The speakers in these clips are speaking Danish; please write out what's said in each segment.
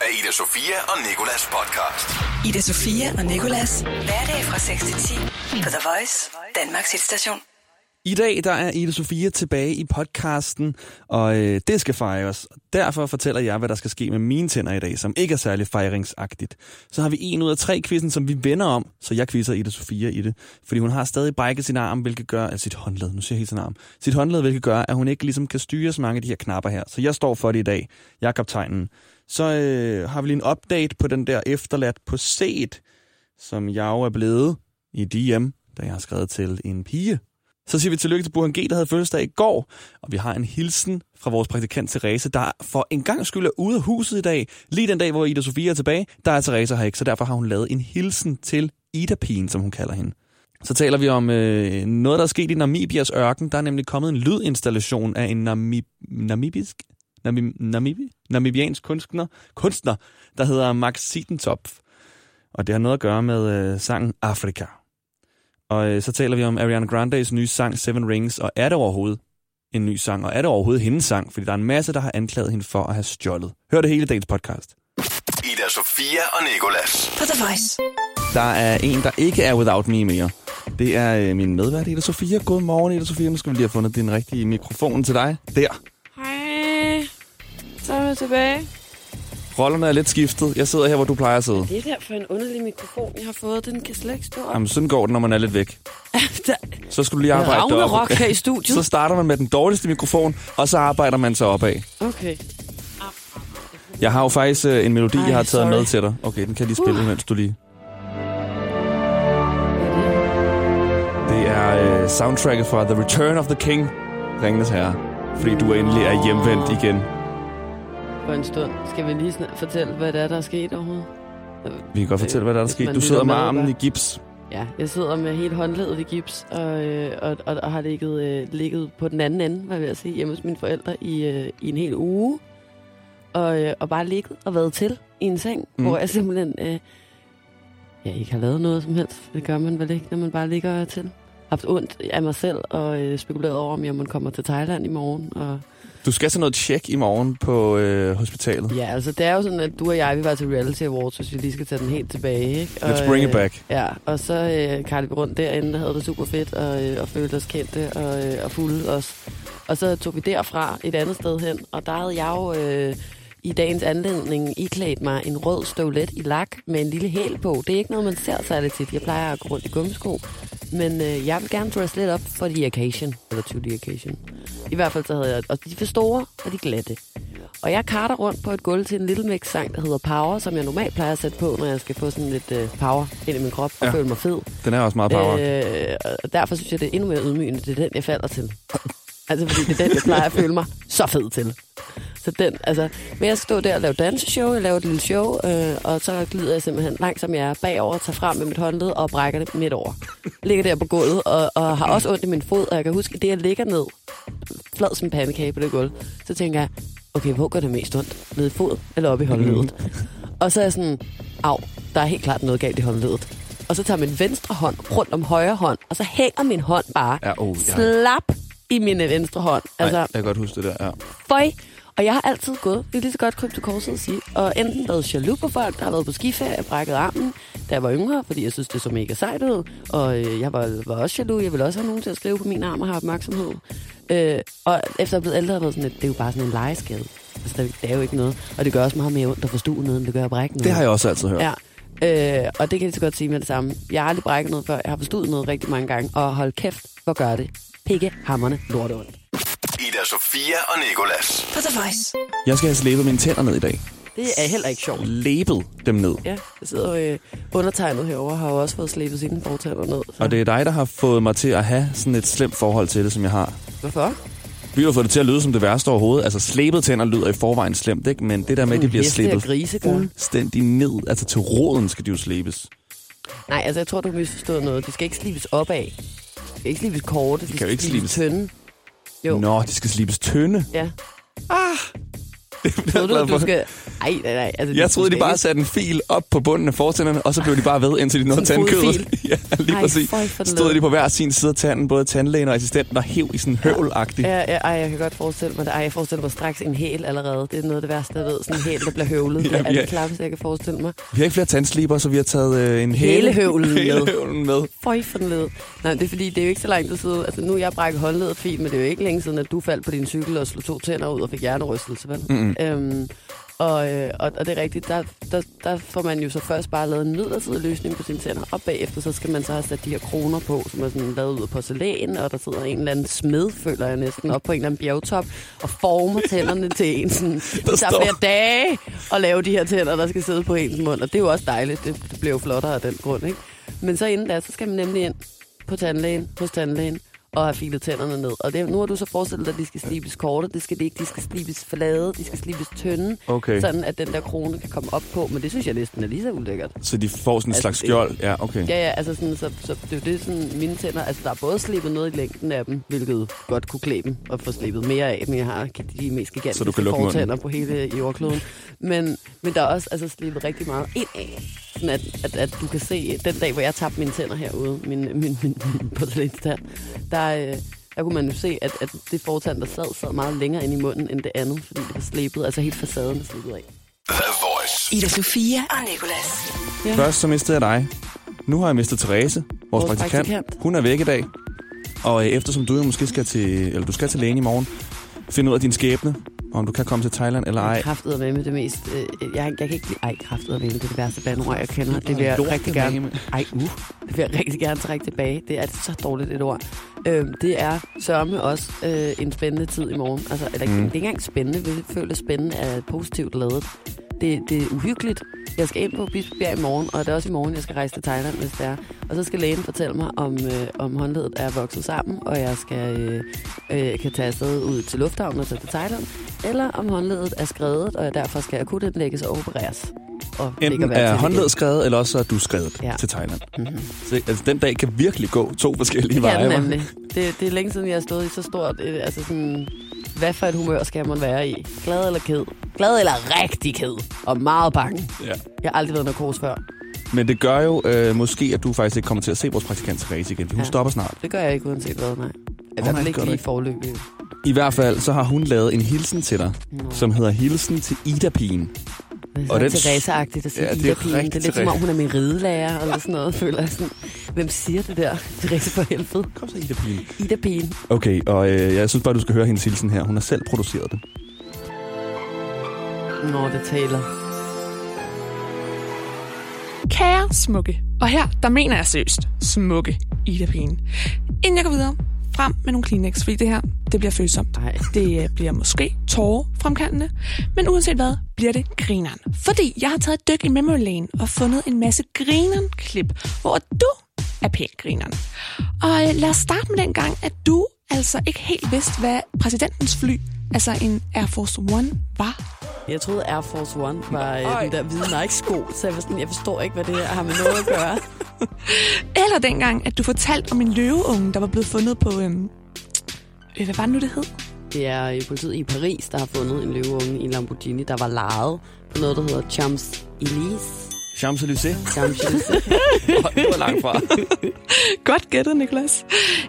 af Ida Sofia og Nikolas podcast. Ida Sofia og Nikolas. Hverdag fra 6 til 10 på The Voice, Danmarks hitstation. I dag der er Ida Sofia tilbage i podcasten, og øh, det skal fejres. Derfor fortæller jeg, hvad der skal ske med mine tænder i dag, som ikke er særlig fejringsagtigt. Så har vi en ud af tre quizzen, som vi vender om, så jeg quizzer Ida Sofia i det. Fordi hun har stadig brækket sin arm, hvilket gør, altså sit håndled, nu siger jeg helt sin arm, sit håndled, hvilket gør, at hun ikke ligesom kan styre så mange af de her knapper her. Så jeg står for det i dag. Jeg er kaptajnen. Så øh, har vi lige en update på den der efterladt på set, som jeg jo er blevet i DM, da jeg har skrevet til en pige. Så siger vi tillykke til Burhan G, der havde fødselsdag i går, og vi har en hilsen fra vores praktikant Therese, der for en gang skyld er ude af huset i dag. Lige den dag, hvor Ida Sofia er tilbage, der er Therese her ikke, så derfor har hun lavet en hilsen til Ida Pien, som hun kalder hende. Så taler vi om øh, noget, der er sket i Namibias ørken. Der er nemlig kommet en lydinstallation af en Namib namibisk Namib Namibi namibiansk kunstner, kunstner, der hedder Max Sietentopf. Og det har noget at gøre med øh, sangen Afrika. Og øh, så taler vi om Ariana Grandes nye sang Seven Rings, og er det overhovedet en ny sang, og er det overhovedet hendes sang? Fordi der er en masse, der har anklaget hende for at have stjålet. Hør det hele dagens podcast. Ida Sofia og Nikolas. På The Voice. Der er en, der ikke er Without Me mere. Det er øh, min medvært, Ida Sofia. Godmorgen, Ida Sofia. Nu skal vi lige have fundet din rigtige mikrofon til dig. Der. Er tilbage. Rollerne er lidt skiftet. Jeg sidder her, hvor du plejer at sidde. Det er der for en underlig mikrofon, jeg har fået. Den kan slet ikke stå op. Jamen, sådan går det, når man er lidt væk. Så skulle du lige arbejde er derop. Ragnarok her i studiet. Så starter man med den dårligste mikrofon, og så arbejder man sig opad. Okay. Jeg har jo faktisk øh, en melodi, Ej, jeg har taget sorry. med til dig. Okay, den kan jeg lige spille, Uh. mens du lige... Det er øh, soundtracket fra The Return of the King, Ringenes Herre. Fordi du endelig er hjemvendt igen. For en stund. Skal vi lige fortælle, hvad det er, der er sket overhovedet? Vi kan godt fortælle, hvad der er sket. Du sidder med armen i gips. Ja, jeg sidder med helt håndledet i gips, og, øh, og, og, og har ligget, øh, ligget på den anden ende, hvad vil jeg sige, hjemme hos mine forældre i, øh, i en hel uge. Og, øh, og bare ligget og været til i en seng, Mm. hvor jeg simpelthen øh, ja, ikke har lavet noget som helst. Det gør man vel ikke, når man bare ligger er til. haft ondt af mig selv og øh, spekuleret over, om jeg må komme til Thailand i morgen. Og, Du skal til noget tjek i morgen på øh, hospitalet. ja, altså det er jo sådan, at du og jeg, vi var til Reality Awards, hvis vi lige skal tage den helt tilbage. Ikke? Og, Let's bring it øh, back. Ja, og så øh, kaldte vi rundt derinde, der havde det super fedt, og, øh, og følte os kendte og, øh, og fulde os. Og så tog vi derfra et andet sted hen, og der havde jeg jo øh, i dagens anledning iklædt mig en rød støvlet i lak med en lille hæl på. Det er ikke noget, man ser særligt tit. Jeg plejer at gå rundt i gummisko. Men øh, jeg vil gerne dress lidt op for the occasion, eller to the occasion. I hvert fald så havde jeg, og de er for store, og de er glatte. Og jeg karter rundt på et gulv til en Little Mix sang, der hedder Power, som jeg normalt plejer at sætte på, når jeg skal få sådan lidt øh, power ind i min krop og ja. føle mig fed. Den er også meget power. Øh, og derfor synes jeg, det er endnu mere ydmygende. Det er den, jeg falder til. Altså, fordi det er den, jeg plejer at føle mig så fed til. Så den, altså, jeg skal stå der og lave danseshow, jeg laver et lille show, øh, og så glider jeg simpelthen langt som jeg er bagover, tager frem med mit håndled og brækker det midt over. Ligger der på gulvet, og, og har også ondt i min fod, og jeg kan huske, at det, jeg ligger ned, flad som en pandekage på det gulv, så tænker jeg, okay, hvor gør det mest ondt? Nede i fod eller oppe i håndledet? Og så er jeg sådan, au, der er helt klart noget galt i håndledet. Og så tager min venstre hånd rundt om højre hånd, og så hænger min hånd bare Ja, oh, ja. slap i min venstre hånd. Altså, Altså, jeg kan godt huske det der, ja. føj. Og jeg har altid gået, er lige så godt krybe til korset at sige, og enten været jaloux på folk, der har været på skiferie, brækket armen, da jeg var yngre, fordi jeg synes, det så mega sejt ud. Og øh, jeg var, var også jaloux, jeg ville også have nogen til at skrive på min arm og have opmærksomhed. Øh, og efter jeg er blevet ældre, har jeg været sådan, at det er jo bare sådan en legeskade. Altså, det, det er jo ikke noget. Og det gør også meget mere ondt at forstue noget, end det gør at brække noget. Det har jeg også altid hørt. Ja. Øh, og det kan jeg så godt sige med det samme. Jeg har aldrig brækket noget før. Jeg har forstået noget rigtig mange gange. Og hold kæft, hvor gør det. Pikke, hammerne, lort ondt. Ida Sofia og Nikolas. På The Voice. Jeg skal have slæbet mine tænder ned i dag. Det er heller ikke sjovt. Læbet dem ned. Ja, jeg sidder øh, undertegnet herovre, har jo også fået slæbet sine fortænder ned. Så. Og det er dig, der har fået mig til at have sådan et slemt forhold til det, som jeg har. Hvorfor? Vi har fået det til at lyde som det værste overhovedet. Altså, slæbet tænder lyder i forvejen slemt, ikke? Men det der med, at de bliver Heste og slæbet fuldstændig ned. Altså, til roden skal de jo slæbes. Nej, altså jeg tror, du har misforstået noget. De skal ikke slibes opad. De skal ikke slibes korte. De, kan jo ikke slibes tynde. Jo. Nå, de skal slibes tynde. Ja. Troede du, glad at for. du skal... Ej, nej, nej. Altså, Jeg du troede, de bare satte en fil op på bunden af fortænderne, og så blev de bare ved, indtil de nåede tandkødet. ja, lige Ej, præcis. Stod de på hver sin side af tanden, både tandlægen og assistenten, og hæv i sådan høvlagtigt. Ja, ja, ej, jeg kan godt forestille mig det. Ej, jeg forestiller mig straks en hæl allerede. Det er noget af det værste, jeg ved. Sådan en hæl, der bliver høvlet. Det Ja, er ja. det klappeste, jeg kan forestille mig. Vi har ikke flere tandsliber, så vi har taget øh, en hæle. Hælehøvlen med. Hælehøvlen med. Føj for den led. Nej, det er fordi, det er jo ikke så lang tid siden. Altså, nu er jeg brækket håndledet fint, men det er jo ikke længe siden, at du faldt på din cykel og slog to tænder ud og fik hjernerystelse, vel? Mm-mm. Øhm, og, øh, og, og det er rigtigt, der, der, der får man jo så først bare lavet en midlertidig løsning på sine tænder, og bagefter så skal man så have sat de her kroner på, som er sådan lavet ud af porcelæn, og der sidder en eller anden smed, føler jeg næsten, op på en eller anden bjergtop, og former tænderne til en sådan, tager står- flere dage at lave de her tænder, der skal sidde på ens mund, og det er jo også dejligt, det, det bliver jo flottere af den grund, ikke? Men så inden da, så skal man nemlig ind på tandlægen, hos tandlægen, og have filet tænderne ned. Og det, nu har du så forestillet dig, at de skal slibes korte, det skal de ikke, de skal slibes flade, de skal slibes tynde, Okay. sådan at den der krone kan komme op på, men det synes jeg næsten er lige så ulækkert. Så de får sådan en Altså, slags skjold. Ja, okay. Ja, ja, altså sådan, så, så det er det, sådan, mine tænder, altså der er både slebet noget i længden af dem, hvilket godt kunne klæbe dem, og få slebet mere af dem, jeg har de mest gigantiske Så du kan lukke munden. fortænder på hele jordkloden. Men, men der er også altså, slebet rigtig meget ind af, sådan at, at, at, du kan se, den dag, hvor jeg tabte mine tænder herude, min, min, min, min porcelænstand, der, øh, der kunne man jo se, at, at det fortand, der sad, sad meget længere ind i munden end det andet, fordi det var slebet, altså helt facaden er slebet af. Ida Sofia og Nicolas. Ja. Først så mistede jeg dig. Nu har jeg mistet Therese, vores, Vores praktikant. praktikant. Hun er væk i dag. Og øh, eftersom du jo måske skal til, eller du skal til lægen i morgen, finde ud af din skæbne, om du kan komme til Thailand eller ej. Kraftet med med det mest... Øh, jeg, jeg kan ikke lide... Ej, kraftet med det er det værste bandord, jeg kender. Det vil jeg rigtig gerne... Ej, uh. Det vil jeg rigtig gerne trække tilbage. Det er så dårligt et ord. Øhm, det er sørme også øh, en spændende tid i morgen. Altså, eller, Mm. det er ikke engang spændende. Vi føler spændende er positivt lavet. Det, det er uhyggeligt. Jeg skal ind på Bispebjerg i morgen, og det er også i morgen, jeg skal rejse til Thailand, hvis det er. Og så skal lægen fortælle mig, om, øh, om håndledet er vokset sammen, og jeg skal øh, øh, kan tage afsted ud til lufthavnen og tage til Thailand, eller om håndledet er skrevet, og jeg derfor skal akut indlægges og opereres. Og Enten er håndledet skrevet, eller også er du skrevet Ja. til Thailand. Mhm. Så altså, den dag kan virkelig gå to forskellige Det veje. den nemlig. Det, det er længe siden, jeg har stået i så stort... Øh, altså sådan, hvad for et humør skal man være i? Glad eller ked? Glad eller rigtig ked? Og meget bange. Ja. Jeg har aldrig været narkos før. Men det gør jo øh, måske, at du faktisk ikke kommer til at se vores praktikant Therese igen, for hun Ja. stopper snart. Det gør jeg ikke uanset hvad, nej. I nej, hvert fald ikke lige forløbig. I hvert fald, så har hun lavet en hilsen til dig, Nå. som hedder Hilsen til Ida-pigen. Det er Og den- Teresa-agtigt at sige Ja, er Ida Pigen. rigtig Det er lidt som om, Therese. hun er min ridelærer eller sådan noget, føler jeg sådan. Hvem siger det der? Teresa for helvede. Kom så, Ida-pigen. Ida Pigen. Okay, og øh, jeg synes bare, du skal høre hendes hilsen her. Hun har selv produceret det. Nå, det taler. Kære smukke. Og her, der mener jeg seriøst smukke Ida Pien. Inden jeg går videre, frem med nogle Kleenex, fordi det her, det bliver følsomt. Ej. Det øh, bliver måske tårer fremkaldende, men uanset hvad, bliver det grineren. Fordi jeg har taget et dyk i memory lane og fundet en masse grineren klip, hvor du er pæn grineren. Og øh, lad os starte med den gang, at du altså ikke helt vidste, hvad præsidentens fly, altså en Air Force One, var. Jeg troede Air Force One var øh, Øj. den der hvide Nike-sko, så jeg, var sådan, jeg forstår ikke, hvad det her har med noget at gøre. Eller dengang, at du fortalte om en løveunge, der var blevet fundet på... Øhm, øh, hvad var det nu, det hed? Det er øh, politiet i Paris, der har fundet en løveunge i en Lamborghini, der var lejet på noget, der hedder Champs-Élysées. Champs-Élysées. Champs-Élysées. var langt fra. Godt gættet, Nicholas.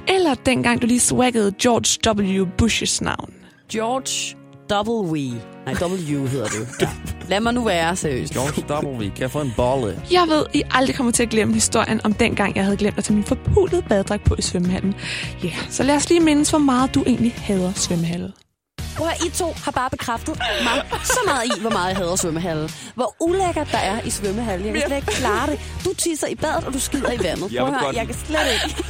Eller dengang, du lige swaggede George W. Bushes navn. George W. Nej, W hedder det. Ja. Lad mig nu være seriøst. George W. Kan jeg få en bolle? Jeg ved, I aldrig kommer til at glemme historien om dengang, jeg havde glemt at tage min forpulede baddragt på i svømmehallen. Ja, yeah. så lad os lige mindes, hvor meget du egentlig hader svømmehallen. Prøv at, I to har bare bekræftet mig så meget i, hvor meget jeg hader svømmehallen. Hvor ulækkert der er i svømmehallen. Jeg kan slet ikke klare det. Du tisser i badet, og du skider i vandet. Jeg Prøv at høre, jeg kan slet ikke.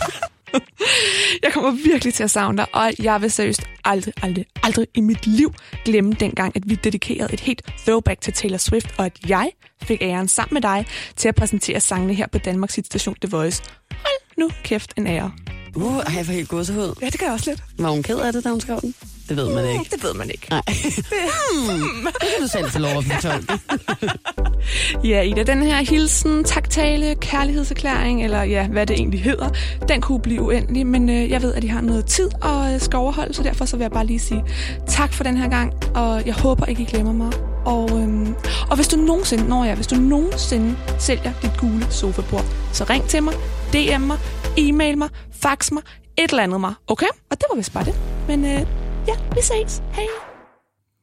Jeg kommer virkelig til at savne dig, og jeg vil seriøst aldrig, aldrig, aldrig i mit liv glemme dengang, at vi dedikerede et helt throwback til Taylor Swift, og at jeg fik æren sammen med dig til at præsentere sangene her på Danmarks station The Voice. Hold nu kæft en ære. Uh, ej, jeg får helt gåsehud. Ja, det gør jeg også lidt. Var hun ked af det, da hun skrev den? Det ved man ikke. Det ved man ikke. Nej. hmm. Det kan du selv få lov at fortolke. Ja, Ida, den her hilsen, taktale, kærlighedserklæring, eller ja, hvad det egentlig hedder, den kunne blive uendelig, men øh, jeg ved, at I har noget tid og øh, skal overholde, så derfor så vil jeg bare lige sige tak for den her gang, og jeg håber ikke, I glemmer mig. Og, øhm, og hvis du nogensinde, når jeg, hvis du nogensinde sælger dit gule sofabord, så ring til mig, DM mig, e-mail mig, fax mig, et eller andet mig, okay? Og det var vist bare det. Men øh, ja, vi ses. Hej.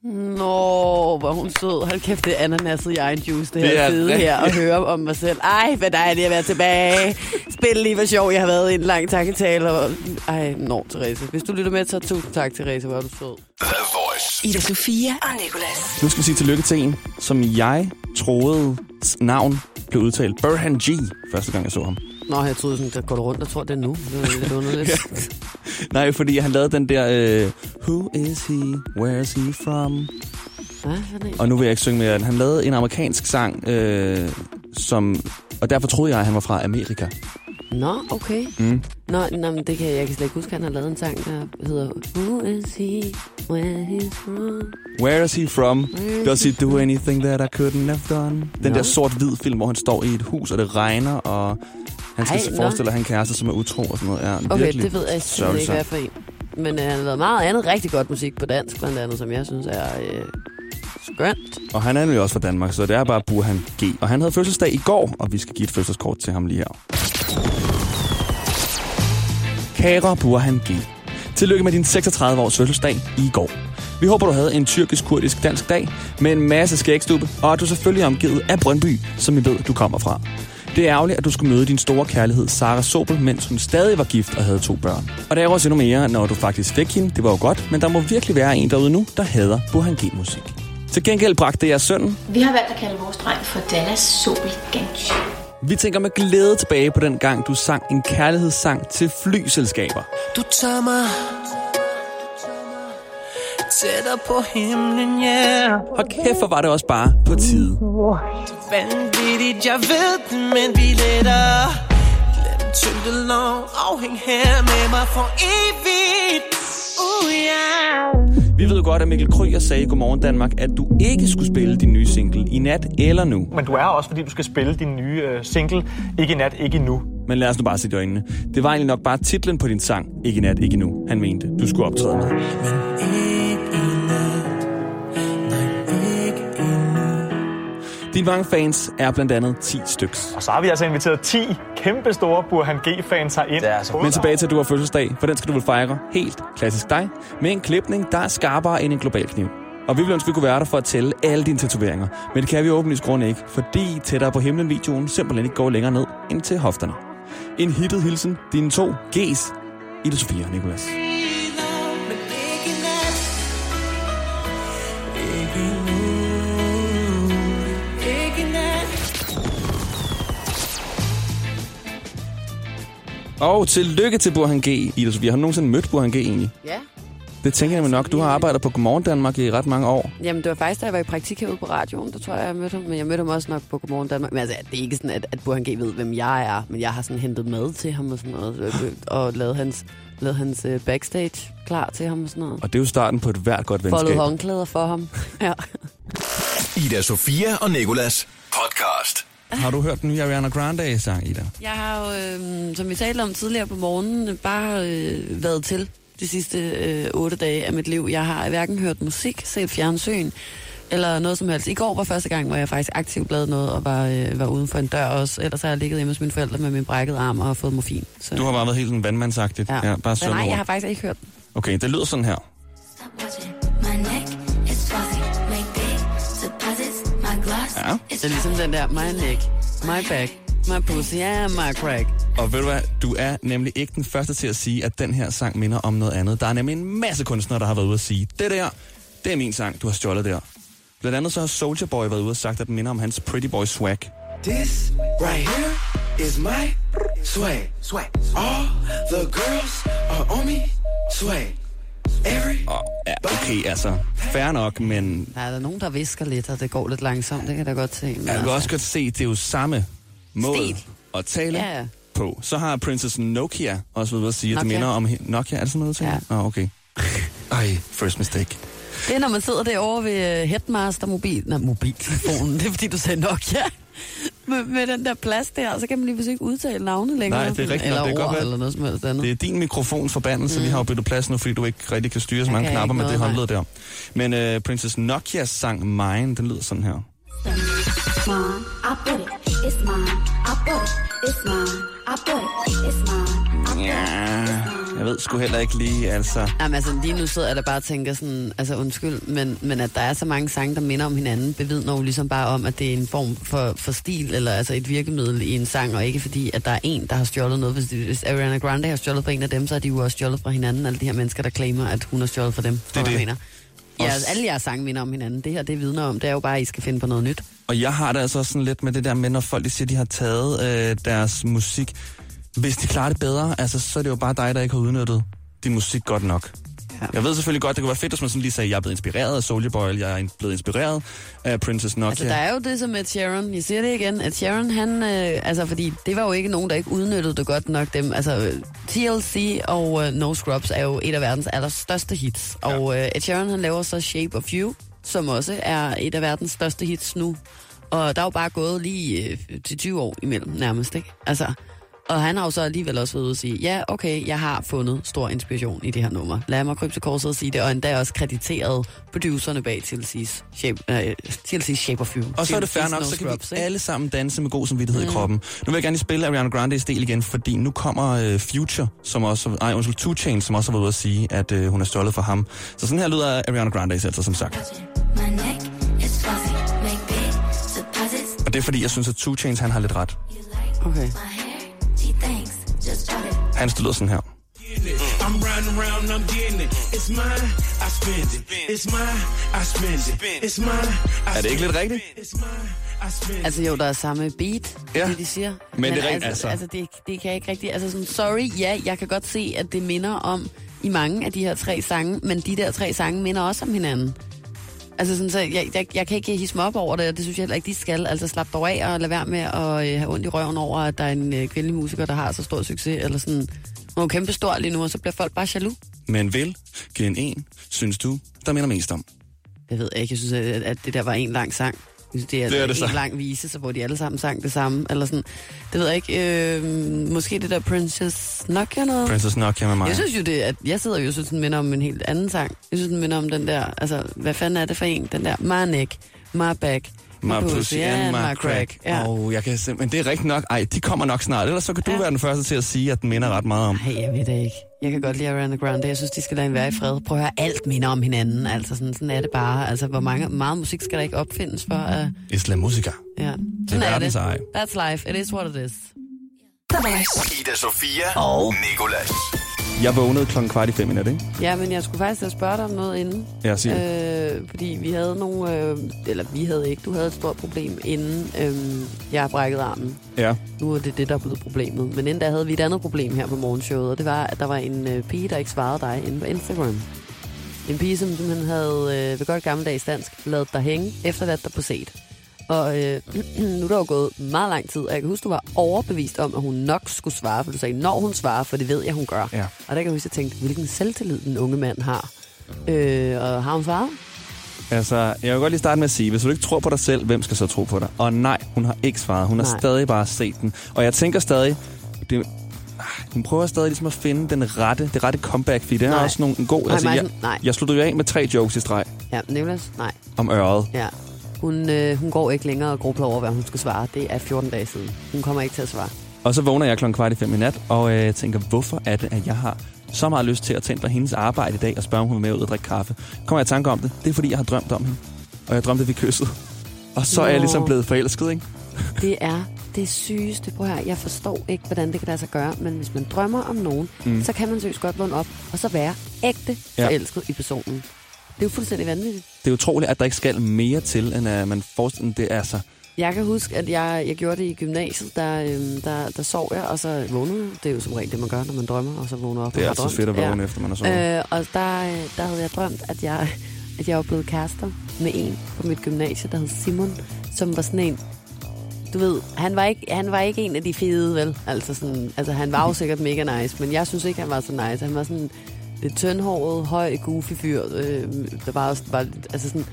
Nå, hvor hun sød. Hold kæft, det er ananaset i egen juice, det, Det her er rigtigt. her, og høre om mig selv. Ej, hvad dejligt at være tilbage. Spil lige, hvor sjov jeg har været i en lang takketale. Og... Ej, nå, Therese. Hvis du lytter med, så tusind tak, Therese. Hvor er du sød. Ida Sofia og Nicolas. Nu skal vi sige tillykke til en, som jeg troede navn blev udtalt. Burhan G. Første gang, jeg så ham. Nå, jeg troede sådan, der går du rundt og tror, det er nu. Det var lidt underligt. Nej, fordi han lavede den der... Øh, Who is he? Where is he from? Hvad? Og nu vil jeg ikke synge mere. Han lavede en amerikansk sang, øh, som... Og derfor troede jeg, at han var fra Amerika. Nå, okay. Mm. Nå, nå men det kan jeg, jeg kan slet ikke huske, han har lavet en sang, der hedder Who is he, where he's from? Where is he from? Does he do anything that I couldn't have done? Den Nå. der sort-hvid film, hvor han står i et hus, og det regner, og han skal Ej, forestille, at han kæreste, som er utro og sådan noget. Ja, Okay, virkelig det ved jeg simpelthen ikke, hvad for en. Men øh, han har lavet meget andet rigtig godt musik på dansk, blandt andet, som jeg synes er øh, skønt. Og han er nemlig også fra Danmark, så det er bare Burhan G. Og han havde fødselsdag i går, og vi skal give et fødselskort til ham lige her. Kære Burhan G. Tillykke med din 36 års fødselsdag i går. Vi håber, du havde en tyrkisk-kurdisk dansk dag med en masse skægstube, og at du selvfølgelig er omgivet af Brøndby, som vi ved, du kommer fra. Det er ærgerligt, at du skulle møde din store kærlighed, Sara Sobel, mens hun stadig var gift og havde to børn. Og det er også endnu mere, når du faktisk fik hende. Det var jo godt, men der må virkelig være en derude nu, der hader Burhan G-musik. Til gengæld bragte jeg sønnen Vi har valgt at kalde vores dreng for Dallas Sobel Gansch. Vi tænker med glæde tilbage på den gang, du sang en kærlighedssang til flyselskaber. Du tager mig tættere på himlen, yeah. Og kæft, hvor var det også bare på tide. Vanvittigt, jeg ved det, men vi letter. Lad den tyngde afhæng her med mig for evigt. Uh, yeah. Vi ved godt, at Mikkel Kryger sagde i Godmorgen Danmark, at du ikke skulle spille din nye single i nat eller nu. Men du er også, fordi du skal spille din nye øh, single, Ikke i nat, ikke i nu. Men lad os nu bare se i øjnene. Det var egentlig nok bare titlen på din sang, Ikke i nat, ikke nu, han mente, du skulle optræde med. Men Dine mange fans er blandt andet 10 styks. Og så har vi altså inviteret 10 kæmpe store Burhan G-fans herind. Det er altså Men tilbage til, at du har fødselsdag, for den skal du vel fejre helt klassisk dig, med en klipning, der er skarpere end en global kniv. Og vi ville ønske, vi kunne være der for at tælle alle dine tatoveringer. Men det kan vi åbenlyst grund ikke, fordi tættere på himlen videoen simpelthen ikke går længere ned end til hofterne. En hittet hilsen, dine to G's, Ida Sofia og Nicolas. Og tillykke til Burhan G, Ida Sofia. Har du nogensinde mødt Burhan G egentlig? Ja. Det tænker jeg mig nok. Du har arbejdet på Godmorgen Danmark i ret mange år. Jamen, det var faktisk, da jeg var i praktik herude på radioen, der tror jeg, jeg mødte ham. Men jeg mødte ham også nok på Godmorgen Danmark. Men altså, det er ikke sådan, at, at Burhan G ved, hvem jeg er. Men jeg har sådan hentet mad til ham og sådan noget. Og lavet hans, lavet hans øh, backstage klar til ham og sådan noget. Og det er jo starten på et hvert godt Foldet venskab. håndklæder for ham. ja. Ida Sofia og Nikolas podcast. Har du hørt den nye Ariana Grande-sang, Ida? Jeg har jo, øh, som vi talte om tidligere på morgenen, bare øh, været til de sidste øh, otte dage af mit liv. Jeg har hverken hørt musik, set fjernsyn, eller noget som helst. I går var første gang, hvor jeg faktisk aktivt lavede noget og var, øh, var uden for en dør også. Ellers har jeg ligget hjemme hos mine forældre med min brækkede arm og har fået morfin. Så, Du har bare været helt sådan vandmandsagtigt. Ja, bare Så nej, jeg har faktisk ikke hørt den. Okay, det lyder sådan her. Stop watching. Ja. Det er ligesom den der, my neck, my back, my pussy and my crack. Og ved du hvad, du er nemlig ikke den første til at sige, at den her sang minder om noget andet. Der er nemlig en masse kunstnere, der har været ude at sige, det der, det er min sang, du har stjålet der. Blandt andet så har Soulja Boy været ude og sagt, at den minder om hans Pretty Boy swag. This right here is my swag. Swag. All the girls are on me. Swag. Og ja, okay, altså, fair nok, men Der er nogen, der visker lidt, og det går lidt langsomt. Det kan jeg da godt se. Men jeg kan også godt se, det er jo samme måde Stil. at tale Ja, ja. på. Så har Princess Nokia også været at sige, at det minder om... Nokia, er det sådan noget til? Ja. Nå, okay. Ej, first mistake. Det er, når man sidder derovre ved øh, Headmaster mobil... Nej, mobiltelefonen. det er, fordi du sagde Nokia. Med, med den der plads der, så kan man lige pludselig ikke udtale navne længere. Nej, det er rigtigt. Eller det ord, eller noget som helst andet. Det er din mikrofons forbandelse. Mm. Vi har jo byttet plads nu, fordi du ikke rigtig kan styre så mange kan knapper med det håndled der. Men uh, Princess Nokias sang Mine, den lyder sådan her. Mine, I put it, it's mine. I put it, it's mine. I put it, it's mine. Ja, jeg ved sgu heller ikke lige, altså. Jamen altså, lige nu sidder jeg der bare og tænker sådan, altså undskyld, men, men at der er så mange sange, der minder om hinanden, bevidner jo ligesom bare om, at det er en form for, for stil, eller altså et virkemiddel i en sang, og ikke fordi, at der er en, der har stjålet noget. Hvis, hvis Ariana Grande har stjålet fra en af dem, så er de jo også stjålet fra hinanden, alle de her mennesker, der claimer, at hun har stjålet fra dem. Det er det. Mener. Ja, altså, alle jeres sange minder om hinanden. Det her, det vidner om, det er jo bare, at I skal finde på noget nyt. Og jeg har det altså sådan lidt med det der med, når folk de siger, de har taget øh, deres musik. Hvis de klarer det bedre, altså, så er det jo bare dig, der ikke har udnyttet din musik godt nok. Ja. Jeg ved selvfølgelig godt, det kunne være fedt, hvis man sådan lige sagde, jeg er blevet inspireret af Soulja Boy, jeg er blevet inspireret af Princess Nokia. Altså, der er jo det som Ed Sheeran. Jeg siger det igen. Ed Sheeran, han... Øh, altså, fordi det var jo ikke nogen, der ikke udnyttede det godt nok. Dem, altså, TLC og øh, No Scrubs er jo et af verdens allerstørste hits. Ja. Og øh, Ed Sheeran, han laver så Shape of You, som også er et af verdens største hits nu. Og der er jo bare gået lige øh, til 20 år imellem, nærmest, ikke? Altså, og han har jo så alligevel også været ude og sige, ja, okay, jeg har fundet stor inspiration i det her nummer. Lad mig krybe til korset og sige det, og endda også krediteret producerne bag TLC's Shape, øh, TLC's Shape of You. Og så er det fair nok, No så kan Scrubs, vi ikke? alle sammen danse med god samvittighed mm. i kroppen. Nu vil jeg gerne spille Ariana Grande's del igen, fordi nu kommer uh, Future, som også, ej, undskyld, Two Chainz, som også har været ude at sige, at uh, hun er stjålet fra ham. Så sådan her lyder Ariana Grande altså, som sagt. Og det er fordi, jeg synes, at Two Chainz, han har lidt ret. Okay. Hans lyder sådan her. I'm riding around I'm getting it. It's mine, I spend it. It's mine, I spend it. It's mine, I Er det ikke lidt rigtigt? It's mine, I spend it. Altså jo, der er samme beat, Ja. det de siger. Men det er rigtigt, altså. altså. Altså, det, det kan jeg ikke rigtig... Altså sådan, sorry, ja, jeg kan godt se, at det minder om i mange af de her tre sange, men de der tre sange minder også om hinanden. Altså sådan, så jeg, jeg, jeg kan ikke hisse mig op over det, og det synes jeg heller ikke, de skal. Altså slap dog af og lade være med at øh, have ondt i røven over, at der er en øh, kvindelig musiker, der har så stor succes, eller sådan... Hun er kæmpe stor lige nu, og så bliver folk bare jaloux. Men vil gen en, synes du, der minder mest om? Jeg ved ikke, jeg synes, at, at det der var en lang sang. Det er, Det er det en lang vise, så hvor de alle sammen sang det samme. Eller sådan. Det ved jeg ikke. Øh, måske det der Princess Nokia noget? Princess Nokia med mig. Jeg synes jo det, at jeg sidder jo synes, den minder om en helt anden sang. Jeg synes, den minder om den der, altså, hvad fanden er det for en? Den der, my neck, my back, My pussy and my crack. Ja. Og jeg kan simpelthen, det er rigtigt nok. Ej, de kommer nok snart. Ellers så kan du Ja. være den første til at sige, at den minder ret meget om. Nej, jeg ved det ikke. Jeg kan godt lide Ariana Grande. Jeg synes, de skal lade hende være i fred. Prøv at høre, alt minder om hinanden. Altså, sådan, sådan er det bare. Altså, hvor mange, meget musik skal der ikke opfindes for? Uh, Islam Musica. ja. Det er verdens ej. That's life. It is what it is. The. Ida Sofia og Nikolas. Jeg vågnede klokken kvart i fem i nat, ikke? Ja, men jeg skulle faktisk have spørge dig om noget inden. Ja, sig. Øh, fordi vi havde nogle... Øh, eller vi havde ikke. Du havde et stort problem, inden øh, jeg brækkede armen. Ja. Nu er det det, der er blevet problemet. Men inden da havde vi et andet problem her på morgenshowet, og det var, at der var en øh, pige, der ikke svarede dig inde på Instagram. En pige, som simpelthen havde øh, ved godt gammeldags dansk lavet dig hænge, efterladt dig på set. Og øh, nu er der jo gået meget lang tid, og jeg kan huske, du var overbevist om, at hun nok skulle svare, for du sagde, når hun svarer, for det ved jeg, hun gør. Ja. Og der kan jeg huske, at jeg tænkte, hvilken selvtillid den unge mand har. Øh, og har hun svaret? Altså, jeg vil godt lige starte med at sige, hvis du ikke tror på dig selv, hvem skal så tro på dig? Og nej, hun har ikke svaret. Hun har Nej. stadig bare set den. Og jeg tænker stadig, det, hun prøver stadig ligesom at finde den rette, det rette comeback, fordi det er også nogle, en god... Nej, altså, jeg, nej. jeg sluttede jo af med tre jokes i streg Ja, Nicolas? Nej. om øret. Ja. Hun, øh, hun går ikke længere og grubler over, hvad hun skal svare. Det er 14 dage siden. Hun kommer ikke til at svare. Og så vågner jeg klokken kvart i fem i nat, og øh, tænker, hvorfor er det, at jeg har så meget lyst til at tænde på hendes arbejde i dag og spørge, om hun vil med ud og drikke kaffe. Kommer jeg i tanke om det? Det er, fordi jeg har drømt om hende. Og jeg drømte, at vi kyssede. Og så er jeg Nå. ligesom blevet forelsket, ikke? Det er det sygeste. Prøv her, jeg forstår ikke, hvordan det kan lade sig gøre, men hvis man drømmer om nogen, mm. så kan man seriøst godt vågne op, og så være ægte Ja. forelsket i personen. Det er jo fuldstændig vanvittigt. Det er utroligt, at der ikke skal mere til, end at man forestiller det er så. Jeg kan huske, at jeg, jeg gjorde det i gymnasiet, der, øhm, der, der sov jeg, og så vågnede. Det er jo som regel det, man gør, når man drømmer, og så vågner op Det er altid drømt. fedt at vågne, efter man har sovet. Øh, og der, øh, der havde jeg drømt, at jeg, at jeg var blevet kærester med en på mit gymnasie, der hed Simon, som var sådan en, du ved, han var ikke, han var ikke en af de fede, vel? Altså, sådan, altså han var jo sikkert mega nice, men jeg synes ikke, han var så nice. Han var sådan lidt tyndhåret, høj, goofy fyr. Øh, der var også, var, altså sådan,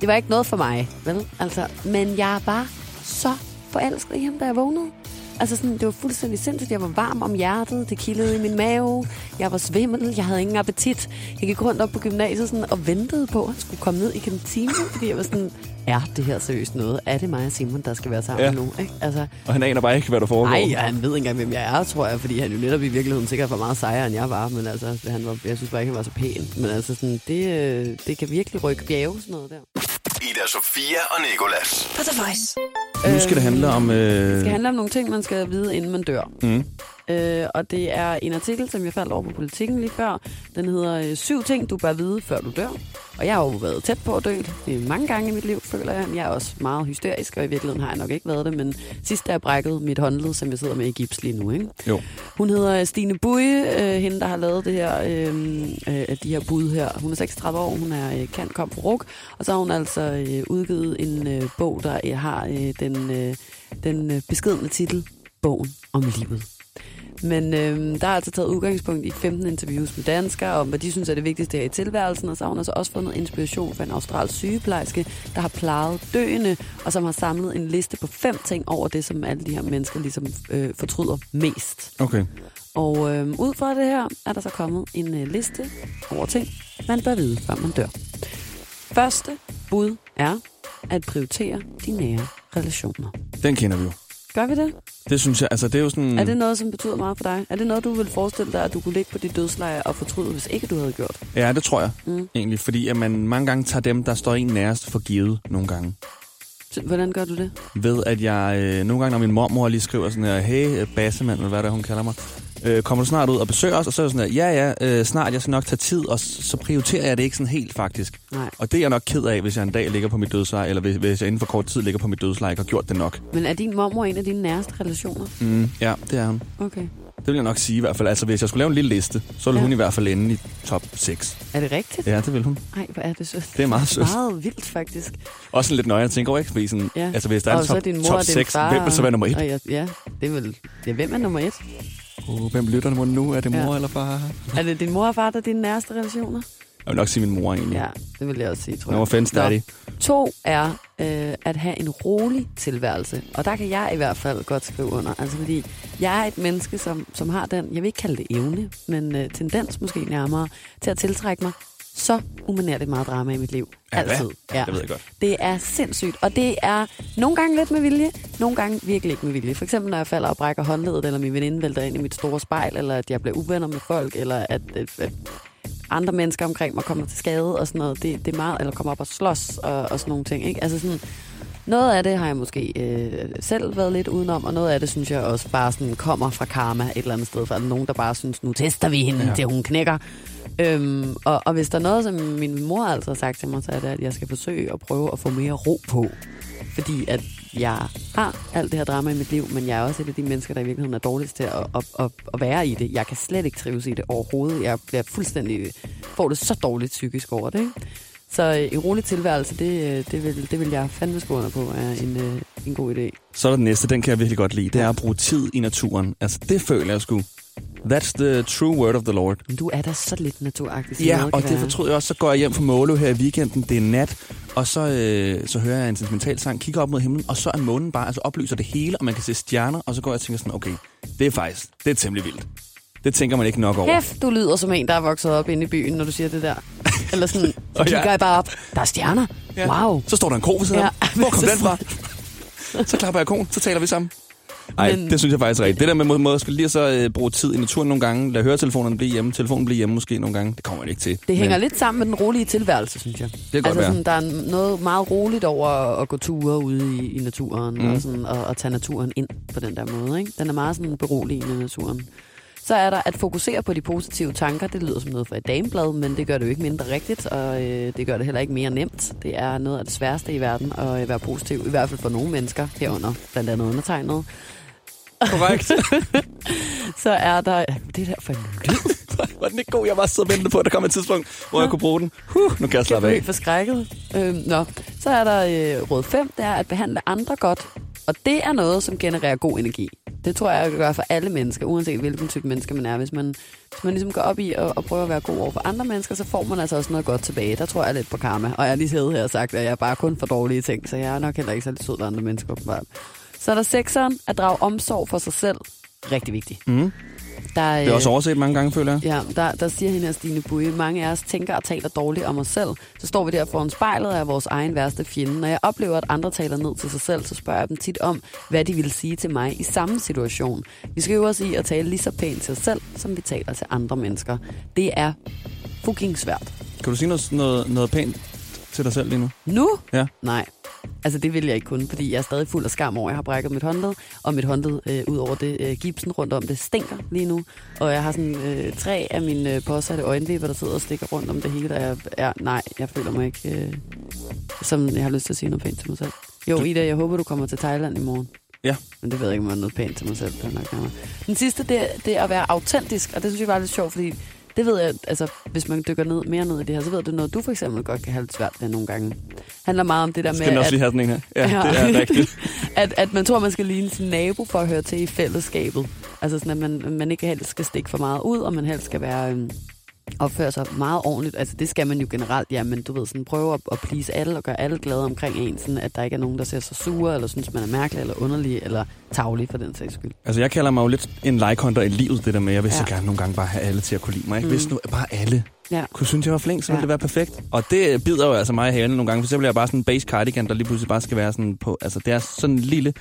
det var ikke noget for mig, vel? Altså, men jeg var så forelsket i ham, da jeg vågnede. Altså sådan, det var fuldstændig sindssygt. Jeg var varm om hjertet, det kildede i min mave, jeg var svimmel, jeg havde ingen appetit. Jeg gik rundt op på gymnasiet sådan, og ventede på, at han skulle komme ned i kantinen, fordi jeg var sådan, er det her seriøst noget? Er det mig og Simon, der skal være sammen Ja. nu? Ikke? Altså, Og han aner bare ikke, hvad der foregår. Nej, han ved ikke engang, hvem jeg er, tror jeg, fordi han jo netop i virkeligheden sikkert var meget sejere, end jeg var, men altså, han var, jeg synes bare ikke, han var så pæn. Men altså, sådan, det, øh, det kan virkelig rykke bjerge, sådan noget der. Ida Sofia og Nikolas. På The Voice. Nu skal det handle om... Øh... Det skal handle om nogle ting, man skal vide, inden man dør. Mm. Øh, og det er en artikel, som jeg faldt over på politikken lige før. Den hedder øh, Syv ting, du bør vide, før du dør. Og jeg har jo været tæt på at dø er mange gange i mit liv, føler jeg. Jeg er også meget hysterisk, og i virkeligheden har jeg nok ikke været det. Men sidst da jeg brækkede mit håndled, som jeg sidder med i gips lige nu. Ikke? Jo. Hun hedder øh, Stine Buje, øh, hende der har lavet det her, øh, øh, de her bud her. Hun er 36 år, hun er øh, kan kom fra RUK, og så har hun altså øh, udgivet en øh, bog, der øh, har øh, den, øh, den øh, beskedne titel, Bogen om livet. Men øh, der er altså taget udgangspunkt i 15 interviews med danskere om, hvad de synes er det vigtigste her i tilværelsen, og så har hun altså også fundet inspiration fra en australsk sygeplejerske, der har plejet døende, og som har samlet en liste på fem ting over det, som alle de her mennesker ligesom øh, fortryder mest. Okay. Og øh, ud fra det her er der så kommet en øh, liste over ting, man bør vide, før man dør. Første bud er at prioritere de nære relationer. Den kender vi jo. Gør vi det? Det synes jeg, altså det er jo sådan... Er det noget, som betyder meget for dig? Er det noget, du vil forestille dig, at du kunne ligge på dit dødsleje og fortryde, hvis ikke du havde gjort? Ja, det tror jeg Mm. egentlig, fordi at man mange gange tager dem, der står en nærest for givet nogle gange. Hvordan gør du det? Ved at jeg øh, nogle gange, når min mormor lige skriver sådan her, hey bassemand, eller hvad det er, hun kalder mig, øh, kommer du snart ud og besøger os? Og så er jeg sådan her, ja ja, øh, snart, jeg skal nok tage tid, og så prioriterer jeg det ikke sådan helt faktisk. Nej. Og det er jeg nok ked af, hvis jeg en dag ligger på mit dødsleje, eller hvis, hvis jeg inden for kort tid ligger på mit dødsleje, ikke har gjort det nok. Men er din mormor en af dine nærmeste relationer? Mm, ja, det er hun. Okay. Det vil jeg nok sige i hvert fald. Altså, hvis jeg skulle lave en lille liste, så ville Ja. hun i hvert fald ende i top 6. Er det rigtigt? Ja, det vil hun. Nej, hvor er det sødt. Det er meget sødt. Meget vildt, faktisk. Også sådan lidt nøje at tænke over, ikke? Fordi sådan, Ja. altså, hvis der er og en så top, din mor top og din 6, far. hvem vil så være nummer 1? Og ja, ja, det er vel... Ja, hvem er nummer 1? Uh, hvem lytter nu nu? Er det mor Ja. eller far? Er det din mor og far, der er dine nærmeste relationer? Jeg vil nok sige min mor egentlig. Ja, det vil jeg også sige, tror jeg. No offense, Nå. To er øh, at have en rolig tilværelse. Og der kan jeg i hvert fald godt skrive under. Altså fordi jeg er et menneske, som, som har den, jeg vil ikke kalde det evne, men øh, tendens måske nærmere, til at tiltrække mig så umanerligt meget drama i mit liv. Ja, hvad? Altid. Ja. Det ved jeg godt. Det er sindssygt, og det er nogle gange lidt med vilje, nogle gange virkelig ikke med vilje. For eksempel når jeg falder og brækker håndledet, eller min veninde vælter ind i mit store spejl, eller at jeg bliver uvenner med folk, eller at, at, at andre mennesker omkring mig kommer til skade og sådan noget. Det, det er meget, eller kommer op og slås og, og sådan nogle ting. Ikke? Altså sådan, noget af det har jeg måske øh, selv været lidt udenom, og noget af det synes jeg også bare sådan kommer fra karma et eller andet sted. For nogen, der bare synes, nu tester vi hende. Ja. til hun knækker. Øhm, og, og hvis der er noget, som min mor altid har sagt til mig, så er det, at jeg skal forsøge at prøve at få mere ro på. Fordi at jeg har alt det her drama i mit liv, men jeg er også et af de mennesker, der i virkeligheden er dårligst til at, at, at, at være i det. Jeg kan slet ikke trives i det overhovedet. Jeg bliver fuldstændig, får det så dårligt psykisk over det. Ikke? Så øh, en rolig tilværelse, det, øh, det, vil, det vil jeg fandme skrive under på, er en, øh, en god idé. Så er der den næste, den kan jeg virkelig godt lide. Det er at bruge tid i naturen. Altså, det føler jeg sgu. That's the true word of the Lord. Du er da så lidt naturagtig. Ja, noget og det fortrød jeg også. Så går jeg hjem fra Måløv her i weekenden. Det er nat. Og så, øh, så hører jeg en sentimental sang, kigger op mod himlen, og så er månen bare, altså oplyser det hele, og man kan se stjerner, og så går jeg og tænker sådan, okay, det er faktisk, det er temmelig vildt. Det tænker man ikke nok over. Kæft, du lyder som en, der er vokset op inde i byen, når du siger det der. Eller sådan, så Og ja. kigger jeg bare op. Der er stjerner. Ja. Wow. Så står der en ko ved siden Ja. Hvor kom den fra? Så klapper jeg konen, så taler vi sammen. Ej, Men- det synes jeg faktisk er rigtigt. Det der med må- måde, skal lige så øh, bruge tid i naturen nogle gange, lade høretelefonerne blive hjemme, telefonen blive hjemme måske nogle gange, det kommer man ikke til. Det hænger Men lidt sammen med den rolige tilværelse, synes jeg. Det kan godt altså, være. sådan, der er noget meget roligt over at gå ture ude i, i naturen, mm. Mm. og, sådan, og, og tage naturen ind på den der måde. Ikke? Den er meget sådan beroligende, naturen. Så er der at fokusere på de positive tanker. Det lyder som noget fra et dameblad, men det gør det jo ikke mindre rigtigt, og øh, det gør det heller ikke mere nemt. Det er noget af det sværeste i verden at øh, være positiv, i hvert fald for nogle mennesker herunder, blandt andet undertegnet. Korrekt. Så er der... Ja, Det der for en lyd. var den ikke god? Jeg var så ventende på, at der kom et tidspunkt, hvor jeg kunne bruge den. Huh, nu kan jeg slappe Jeg af. blev forskrækket. Øhm, nå. Så er der øh, råd 5, det er at behandle andre godt. Og det er noget, som genererer god energi. Det tror jeg, jeg gør for alle mennesker, uanset hvilken type menneske man er. Hvis man, hvis man ligesom går op i at, at prøve at være god over for andre mennesker, så får man altså også noget godt tilbage. Der tror jeg lidt på karma. Og jeg har lige siddet her og sagt, at jeg er bare kun for dårlige ting, så jeg er nok heller ikke så sød ved andre mennesker. åbenbart. Så er der sekseren, at drage omsorg for sig selv. Rigtig vigtigt. Mm. Der, Det er også overset mange gange, føler jeg. Ja, der, der siger hende her, Stine Buje, mange af os tænker og taler dårligt om os selv. Så står vi der foran spejlet og er vores egen værste fjende. Når jeg oplever, at andre taler ned til sig selv, så spørger jeg dem tit om, hvad de vil sige til mig i samme situation. Vi skal øve os i at tale lige så pænt til os selv, som vi taler til andre mennesker. Det er fucking svært. Kan du sige noget, noget, noget pænt til dig selv lige nu? Nu? Ja. Nej. Altså det vil jeg ikke kunne, fordi jeg er stadig fuld af skam over, at jeg har brækket mit håndled, og mit håndled øh, ud over det øh, gipsen rundt om det stinker lige nu. Og jeg har sådan øh, tre af mine øh, påsatte øjenvipper, der sidder og stikker rundt om det hele, og jeg, ja, nej, jeg føler mig ikke, øh, som jeg har lyst til at sige noget pænt til mig selv. Jo, Du- Ida, jeg håber, du kommer til Thailand i morgen. Ja. Men det ved jeg ikke, om jeg er noget pænt til mig selv. Er nok. Den sidste, det, er- det er at være autentisk, og det synes jeg var lidt sjovt, fordi det ved jeg, altså hvis man dykker ned, mere ned i det her, så ved du noget, du for eksempel godt kan have lidt svært med nogle gange. handler meget om det der Skal med, den også at, lige have sådan en her? Ja, det er rigtigt. at, at man tror, man skal ligne sin nabo for at høre til i fællesskabet. Altså sådan, at man, man ikke helst skal stikke for meget ud, og man helst skal være... Øhm, opføre sig meget ordentligt. Altså det skal man jo generelt, ja, men du ved, sådan prøve at, at please alle og gøre alle glade omkring en, sådan at der ikke er nogen, der ser sig sure, eller synes, man er mærkelig, eller underlig, eller tavlig for den sags skyld. Altså, jeg kalder mig jo lidt en like-hunter i livet, det der med, jeg vil ja. så gerne nogle gange bare have alle til at kunne lide mig. Ikke? Mm. Hvis nu bare alle Ja. kunne synes, jeg var flink, så ville Ja. det være perfekt. Og det bider jo altså mig i halen nogle gange, for så bliver jeg bare sådan en base cardigan, der lige pludselig bare skal være sådan på... Altså, det er sådan en lille...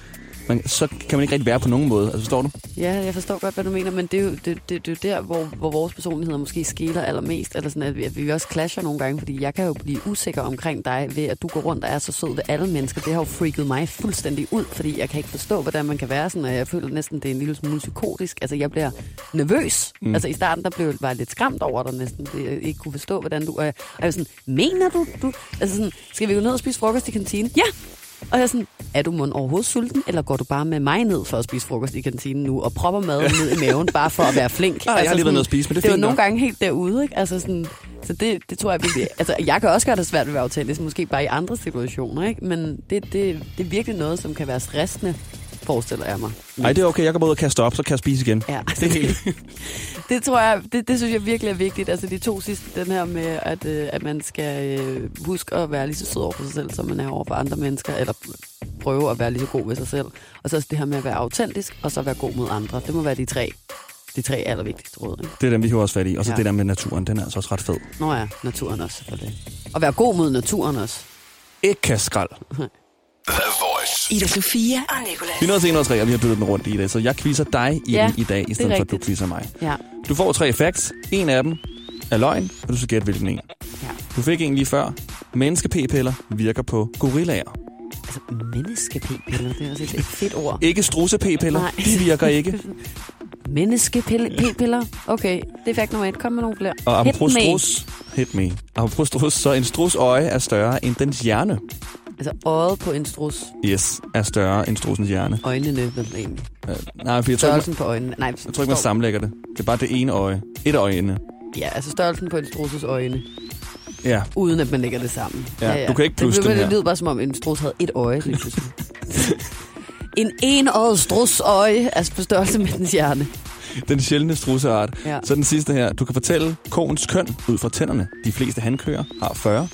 Man, så kan man ikke rigtig være på nogen måde. Altså, forstår du? Ja, jeg forstår godt, hvad du mener, men det er jo, det, det, det er jo der, hvor, hvor vores personligheder måske skiller allermest, eller sådan, at vi, at vi også clasher nogle gange, fordi jeg kan jo blive usikker omkring dig ved, at du går rundt og er så sød ved alle mennesker. Det har jo freaket mig fuldstændig ud, fordi jeg kan ikke forstå, hvordan man kan være sådan, og jeg føler næsten, det er en lille smule psykotisk. Altså, jeg bliver nervøs. Mm. Altså, i starten, der blev jeg bare lidt skræmt over dig næsten, fordi jeg ikke kunne forstå, hvordan du... Og jeg, og jeg var sådan, mener du, du... Altså sådan, skal vi gå ned og spise frokost i kantinen? Ja! Og jeg er sådan, er du mund overhovedet sulten, eller går du bare med mig ned for at spise frokost i kantinen nu, og propper maden ned i maven, bare for at være flink? Altså Ah, jeg har lige været nede at spise, men det er det er jo nogle gange helt derude, ikke? Altså sådan, så det, det tror jeg virkelig... Altså, jeg kan også gøre det svært ved at være autentisk, måske bare i andre situationer, ikke? Men det, det, det er virkelig noget, som kan være stressende, forestiller jeg mig. Nej, det er okay. Jeg kan både kaste op, så kan jeg spise igen. Ja. Det er helt... Det tror jeg, det, det synes jeg virkelig er vigtigt. Altså de to sidste, den her med, at, øh, at man skal øh, huske at være lige så sød over for sig selv, som man er over for andre mennesker, eller prøve at være lige så god ved sig selv. Og så også det her med at være autentisk, og så være god mod andre. Det må være de tre, de tre allervigtigste råd. Ikke? Det er dem, vi hiver også fat i. Og så. Ja. det der med naturen, den er altså også ret fed. Nå ja, naturen også selvfølgelig. Og være god mod naturen også. Ikke kast skrald. The Voice. Ida Sofia og Nicolas. Vi er nået til 103, og vi har byttet den rundt i dag. Så jeg quizzer dig i, Ja, i dag, i det stedet for, at du quizzer mig. Ja. Du får tre facts. En af dem er løgn, og du skal gætte, hvilken en. ja. Du fik en lige før. Menneske-p-piller virker på gorillaer. Altså, menneske-p-piller, det er også et, et fedt ord. Ikke strusse-p-piller. Nej. De virker ikke. Menneske-p-piller. Okay, det er fakt nummer et. Kom med nogle flere. Og Hit apropos me. strus, hit me. Apropos strus, så en strus øje er større end dens hjerne. Altså, øjet på en strus. Yes, er større end strussens hjerne. Øjnene, vel egentlig. Uh, nej, for jeg tror, ikke, Størrelsen på øjnene. Nej, man, jeg tror ikke, man sammenlægger det. Det er bare det ene øje. Et øje inde. Ja, altså størrelsen på en strusses øjne, Ja, uden at man lægger det sammen. Ja, du kan ikke plusse det, den det, her. det lyder bare som om en strus havde et øje. lige pludselig. en enøjet strus øje, altså på størrelse med dens hjerne. den sjældne strusseart. Ja. Så den sidste her. Du kan fortælle koens køn ud fra tænderne. De fleste hankøer har 40,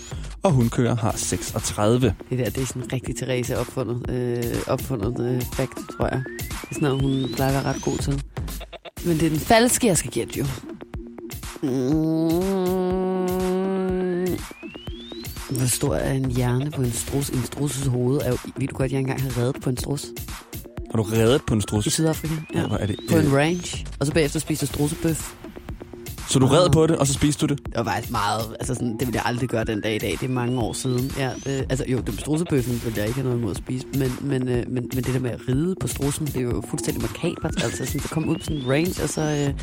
og hundkøer har 36. Det der, det er sådan rigtig Therese opfundet, øh, opfundet øh, fact, tror jeg. Det er sådan noget, hun plejer at være ret god til. Men det er den falske, jeg skal gætte jo. Mm. Hvor stor er en hjerne på en strus? En strusses hoved er jo... Ved du godt, jeg engang har reddet på en strus? Har du reddet på en strus? I Sydafrika, ja. Hvor er det? På øh, en range. Og så bagefter spiste strussebøf. Så du red på det, og så spiste du det? Det var faktisk meget... Altså sådan, det ville jeg aldrig gøre den dag i dag. Det er mange år siden. Ja, det, altså jo, det strusebøffen ville jeg ikke have noget imod at spise. Men, men, øh, men, men det der med at ride på strussen, det er jo fuldstændig makabert. Altså sådan, så kom ud på sådan en range, og så, øh,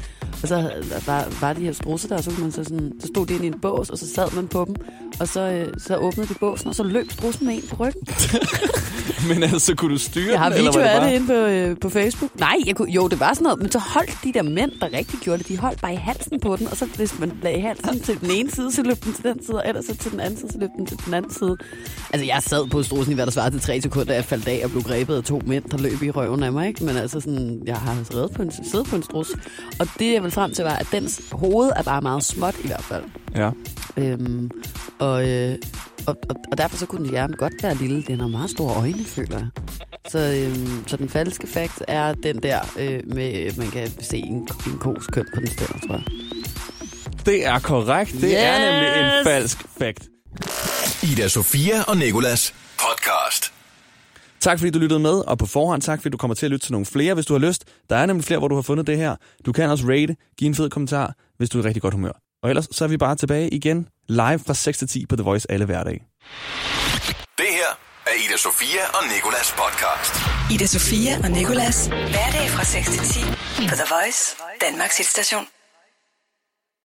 og så var, var de her strusser der, og så, kunne man så, sådan, så stod de ind i en bås, og så sad man på dem og så, øh, så åbnede de båsen, og så løb strussen med en på ryggen. Men altså, kunne du styre Jeg har den, video af det inde på, øh, på Facebook. Nej, jeg kunne, jo, det var sådan noget, men så holdt de der mænd, der rigtig gjorde det, de holdt bare i halsen på den, og så hvis man lagde halsen til den ene side, så løb den til den side, og ellers så til den anden side, så løb den til den anden side. Altså, jeg sad på strussen i hvad der svarede til tre sekunder, jeg faldt af og blev grebet af to mænd, der løb i røven af mig, ikke? Men altså sådan, jeg har reddet på en, siddet på en strus. Og det, jeg vil frem til, var, at dens hoved er bare meget småt i hvert fald. Ja. Øhm, og, øh, og, og, og derfor så kunne den hjerne godt være lille. Den har meget store øjne, føler jeg. Så, øhm, så den falske fakt er den der øh, med, at man kan se en, en kos køn på den steder, tror jeg. Det er korrekt. Det yes! er nemlig en falsk fakt. Ida Sofia og Nikolas podcast. Tak fordi du lyttede med, og på forhånd tak fordi du kommer til at lytte til nogle flere, hvis du har lyst. Der er nemlig flere, hvor du har fundet det her. Du kan også rate, give en fed kommentar, hvis du er i rigtig godt humør. Og ellers så er vi bare tilbage igen, live fra 6 til 10 på The Voice alle hverdage. Det her er Ida Sofia og Nikolas podcast. Ida Sofia og Nicolas. Hverdag fra 6 til 10 på The Voice, Danmarks hitstation.